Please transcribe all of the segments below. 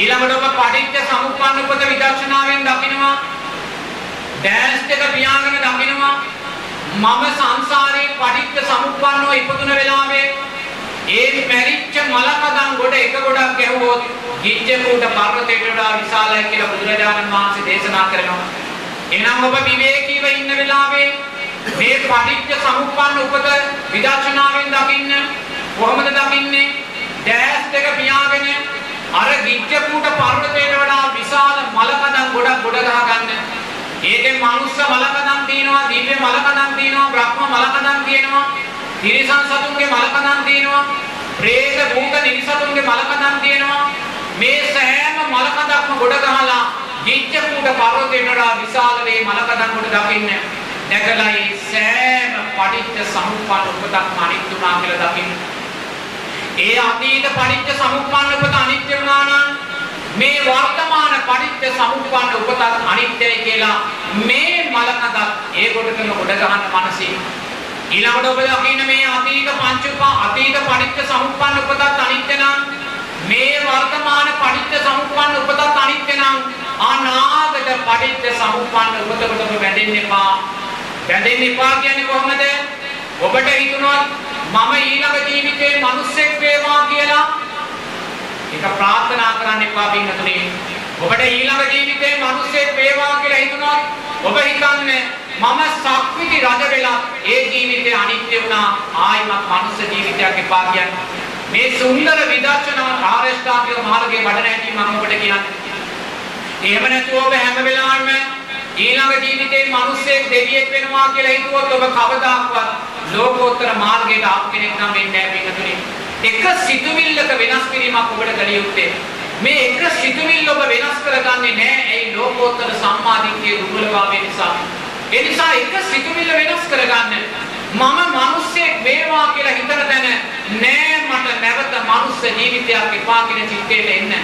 ඊළඟට ඔබ පටිච්ච සමුප්පන්න උපත විදර්ශනාවෙන් දකිනවා. දැස් දෙක පියාගෙන දකිනවා. මම සංසාරේ පටිච්ච සමුප්පන්නව ඉපදුන වෙලාවේ ඒ මැරිච්ච මලකඳන් ගොඩ එක ගොඩක් ගැහුවොත් ගිජ්ජකූට පර්වතයට වඩා විශාලයි කියලා බුදුරජාණන් වහන්සේ දේශනා කරනවා. එහෙනම් ඔබ විවේකීව ඉන්න වෙලාවේ මේ පටිච්ච සමුප්පන්න උපත විදර්ශනාවෙන් දකින්න කොහොමද දකින්නේ? දැස් දෙක පියාගෙන අර ගිජ්ජකූට පර්වතයට වඩා විශාල මලකඳන් ගොඩක් ගොඩ ගහ ගන්න. ඒකෙන් මනුස්ස මලකඳන් තියෙනවා, දිව්‍ය මලකඳන් තියෙනවා, බ්‍රහ්ම මලකඳන් තියෙනවා, තිරිසන් සතුන්ගේ මලකඳන් තියෙනවා, പ്രേත භූත නිරිසතුන්ගේ මලකඳන් තියෙනවා. මේ සෑම මලකඳක්ම ගොඩ ගහලා ගිජ්ජකූට පර්වතයට වඩා විශාල වේ මලකඳන් ගොඩ දකින්න. දැකලා ඒ සෑම පටිච්ච සමුප්පන්න උපතක්ම අනිත්‍ය වුණා කියලා දකින්න. ඒ අතීත පටිච්ච සමුප්පන්න උපත අනිත්‍ය වුණා නම් මේ වර්තමාන පටිච්ච සමුප්පන්න උපතත් අනිත්‍යයි කියලා මේ මලකඳක් ඒ කොටකම ගොඩ ගන්න මනසේ ඊළඟට ඔබ දකින්න මේ අතීත පංච උපා අතීත පටිච්ච සමුප්පන්න උපතත් අනිත්‍ය නම් මේ වර්තමාන පටිච්ච සමුප්පන්න උපතත් අනිත්‍ය නම් අනාගත පටිච්ච සමුප්පන්න උපතකට ඔබ වැටෙන්න එපා. වැටෙන්න එපා කියන්නේ කොහොමද? ඔබට හිතුණොත් මම ඊළඟ ජීවිතේ මිනිස්සෙක් වේවා කියලා ඒක ප්‍රාර්ථනා කරන්න එපා පින්නතුනේ. ඔබට ඊළඟ ජීවිතේ මිනිස්සෙක් වේවා කියලා හිතුණොත් ඔබ හිතන්නේ මම සක්විති රජ වෙලා ඒ ජීවිතේ අනිත්‍ය වුණා ආයිමත් මනුස්ස ජීවිතයක් එපා කියන්නේ. මේ සුන්දර විදර්ශනා ආරෂ්ඨාංගික මාර්ගයේ වඩන හැටි මම ඔබට කියන්නේ. එහෙම නැතුව ඔබ හැම වෙලාවෙම ඊළඟ ජීවිතේ මිනිස්සෙක් දෙවියෙක් වෙනවා කියලා හිතුවොත් ඔබ කවදාකවත් ලෝකෝත්තර මාර්ගයට ආපු කෙනෙක් නම් වෙන්නේ නැහැ පිටුනේ. එක සිතුවිල්ලක වෙනස් කිරීමක් ඔබට කළ යුත්තේ. මේ එක සිතුවිල්ල ඔබ වෙනස් කරගන්නේ නැහැ. ඒ ලෝකෝත්තර සම්මාදිට්ඨියේ දුර්වලභාවය නිසා. ඒ නිසා එක සිතුවිල්ල වෙනස් කරගන්න. මම මිනිස්සෙක් වේවා කියලා හිතන තැන නෑ මට නැවත මනුස්ස ජීවිතයක් එපා කියන චිත්තයට එන්න.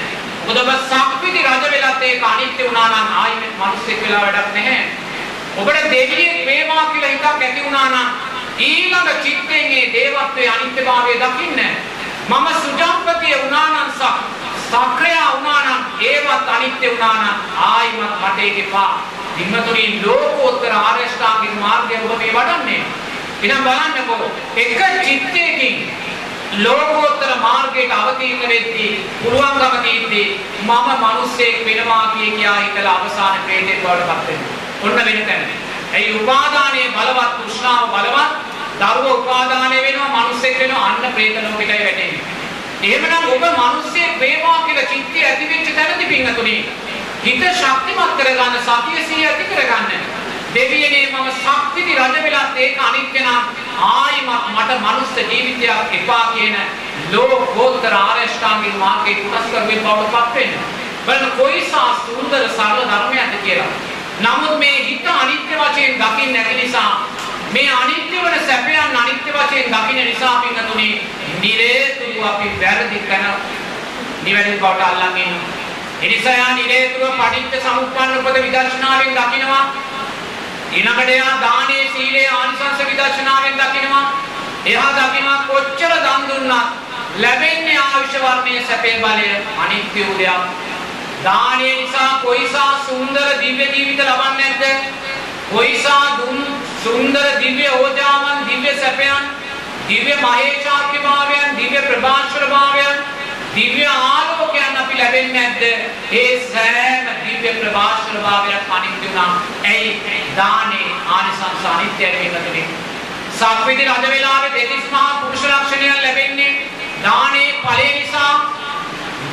මොකද ඔබ සක්විති රජ වෙලත් ඒක අනිත්‍ය වුණා නම් ආයෙත් මිනිස්සෙක් වෙලා වැඩක් නැහැ. ඔබට දෙවියෙක් වේවා කියලා හිතක් ඇති වුණා නම් ඊළඟ චිත්තයෙන් මේ දේවත්වයේ අනිත්‍යභාවය දකින්න. මම සුජම්පතිය වුණා නම් සක්‍රියා වුණා නම් ඒවත් අනිත්‍ය වුණා නම් ආයිමත් මට ඒක එපා. හිමතුනි ලෝකෝත්තර ආරෂ්ඨාංගික මාර්ගය ඔබ මේ වඩන්නේ. එහෙනම් බලන්නකෝ එක චිත්තයකින් ලෝකෝත්තර මාර්ගයට අවතීර්ණ වෙද්දී පුළුවන්කම තියෙද්දී මම මිනිස්සෙක් වෙනවා කිය කියා හිතලා අවසාන ප්‍රේතෙක් බවට පත් වෙනවා. ඔන්න වෙන තැන. ඇයි උපාදානයේ බලවත් තෘෂ්ණාව බලවත් දරුව උපාදානය වෙනවා මිනිස්සෙක් වෙනවා අන්න ප්‍රේත ලෝකෙටයි වැටෙන්නේ. එහෙමනම් ඔබ මිනිස්සෙක් වේවා කියලා චිත්තය ඇති වෙච්ච තැනදී පින්නතුනේ හිත ශක්තිමත් කරගන්න සතිය සිය ඇති කරගන්න. දෙවියනේ මම ශක්තිති රජ වෙලත් ඒක අනිත්‍ය නම් ආයිමත් මට මනුස්ස ජීවිතයක් එපා කියන ලෝකෝත්තර ආරෂ්ඨාංගික මාර්ගයේ උනස් කරමින් බවටපත් වෙන්න. බලන්න කොයිසා සුන්දර සරල ධර්මයක්ද කියලා. නමුත් මේ හිත අනිත්‍ය වශයෙන් දකින්න නැති නිසා මේ අනිත්‍ය වන සැපයන් අනිත්‍ය වශයෙන් දකින්න නිසා පින්නතුනේ නිරේතුරු අපි වැරදි කරන නිවැරදි බවට අල්ලන් ඉන්නවා. එනිසා යා නිරේතුරුව පටිච්ච සමුප්පන්න උපද විදර්ශනාවෙන් දකිනවා. ඊළඟට එයා දානේ සීලේ ආනිසංස විදර්ශනාවෙන් දකිනවා. එයා දකිනවා කොච්චර දන් දුන්නත් ලැබෙන්නේ ආයුෂ වර්ණයේ සැපේ බලය අනිත්‍ය වූ දෙයක්. දානය නිසා කොයිසා සුන්දර දිව්‍ය ජීවිත ලබන්නේ නැද්ද? කොයිසා දුන් සුන්දර දිව්‍ය ඕජාවන් දිව්‍ය සැපයන් දිව්‍ය මහේශාක්‍ය භාවයන් දිව්‍ය ප්‍රභාස්වර භාවයන් දිව්‍ය ආලෝකයන් අපි ලැබෙන්නේ නැද්ද? ඒ සෑම දිව්‍ය ප්‍රභාස්වර භාවයක් අනිත්‍ය වුණා. ඇයි? දානේ ආනිසංස අනිත්‍යයි වෙනතුනේ. සක්විති රජ වෙලාවේ දෙතිස් මහා පුරුෂ ලක්ෂණයන් ලැබෙන්නේ දානේ ඵලය නිසා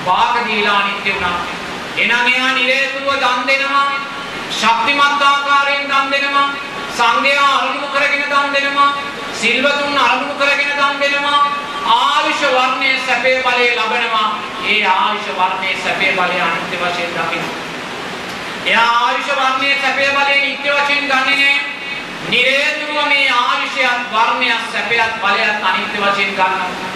වාග දීලා අනිත්‍ය වුණා. එනම් එයා නිරේතුරුව දන් දෙනවා ශක්තිමත් ආකාරයෙන් දන් දෙනවා සංඝයා අරමුණු කරගෙන දන් දෙනවා. සිල්වතුන් අරමුණු කරගෙන දන් දෙනවා. ආයුෂ වර්ණයේ සැපේ බලය ලබනවා. ඒ ආයුෂ වර්ණයේ සැපේ බලය අනිත්‍ය වශයෙන් දකින්න එයා ආයුෂ වර්ණයේ සැපේ බලය නිත්‍ය වශයෙන් ගන්නේ නෑ නිරේතුරුව මේ ආයුෂයත් වර්ණයත් සැපයත් බලයත් අනිත්‍ය වශයෙන් ගන්නවා.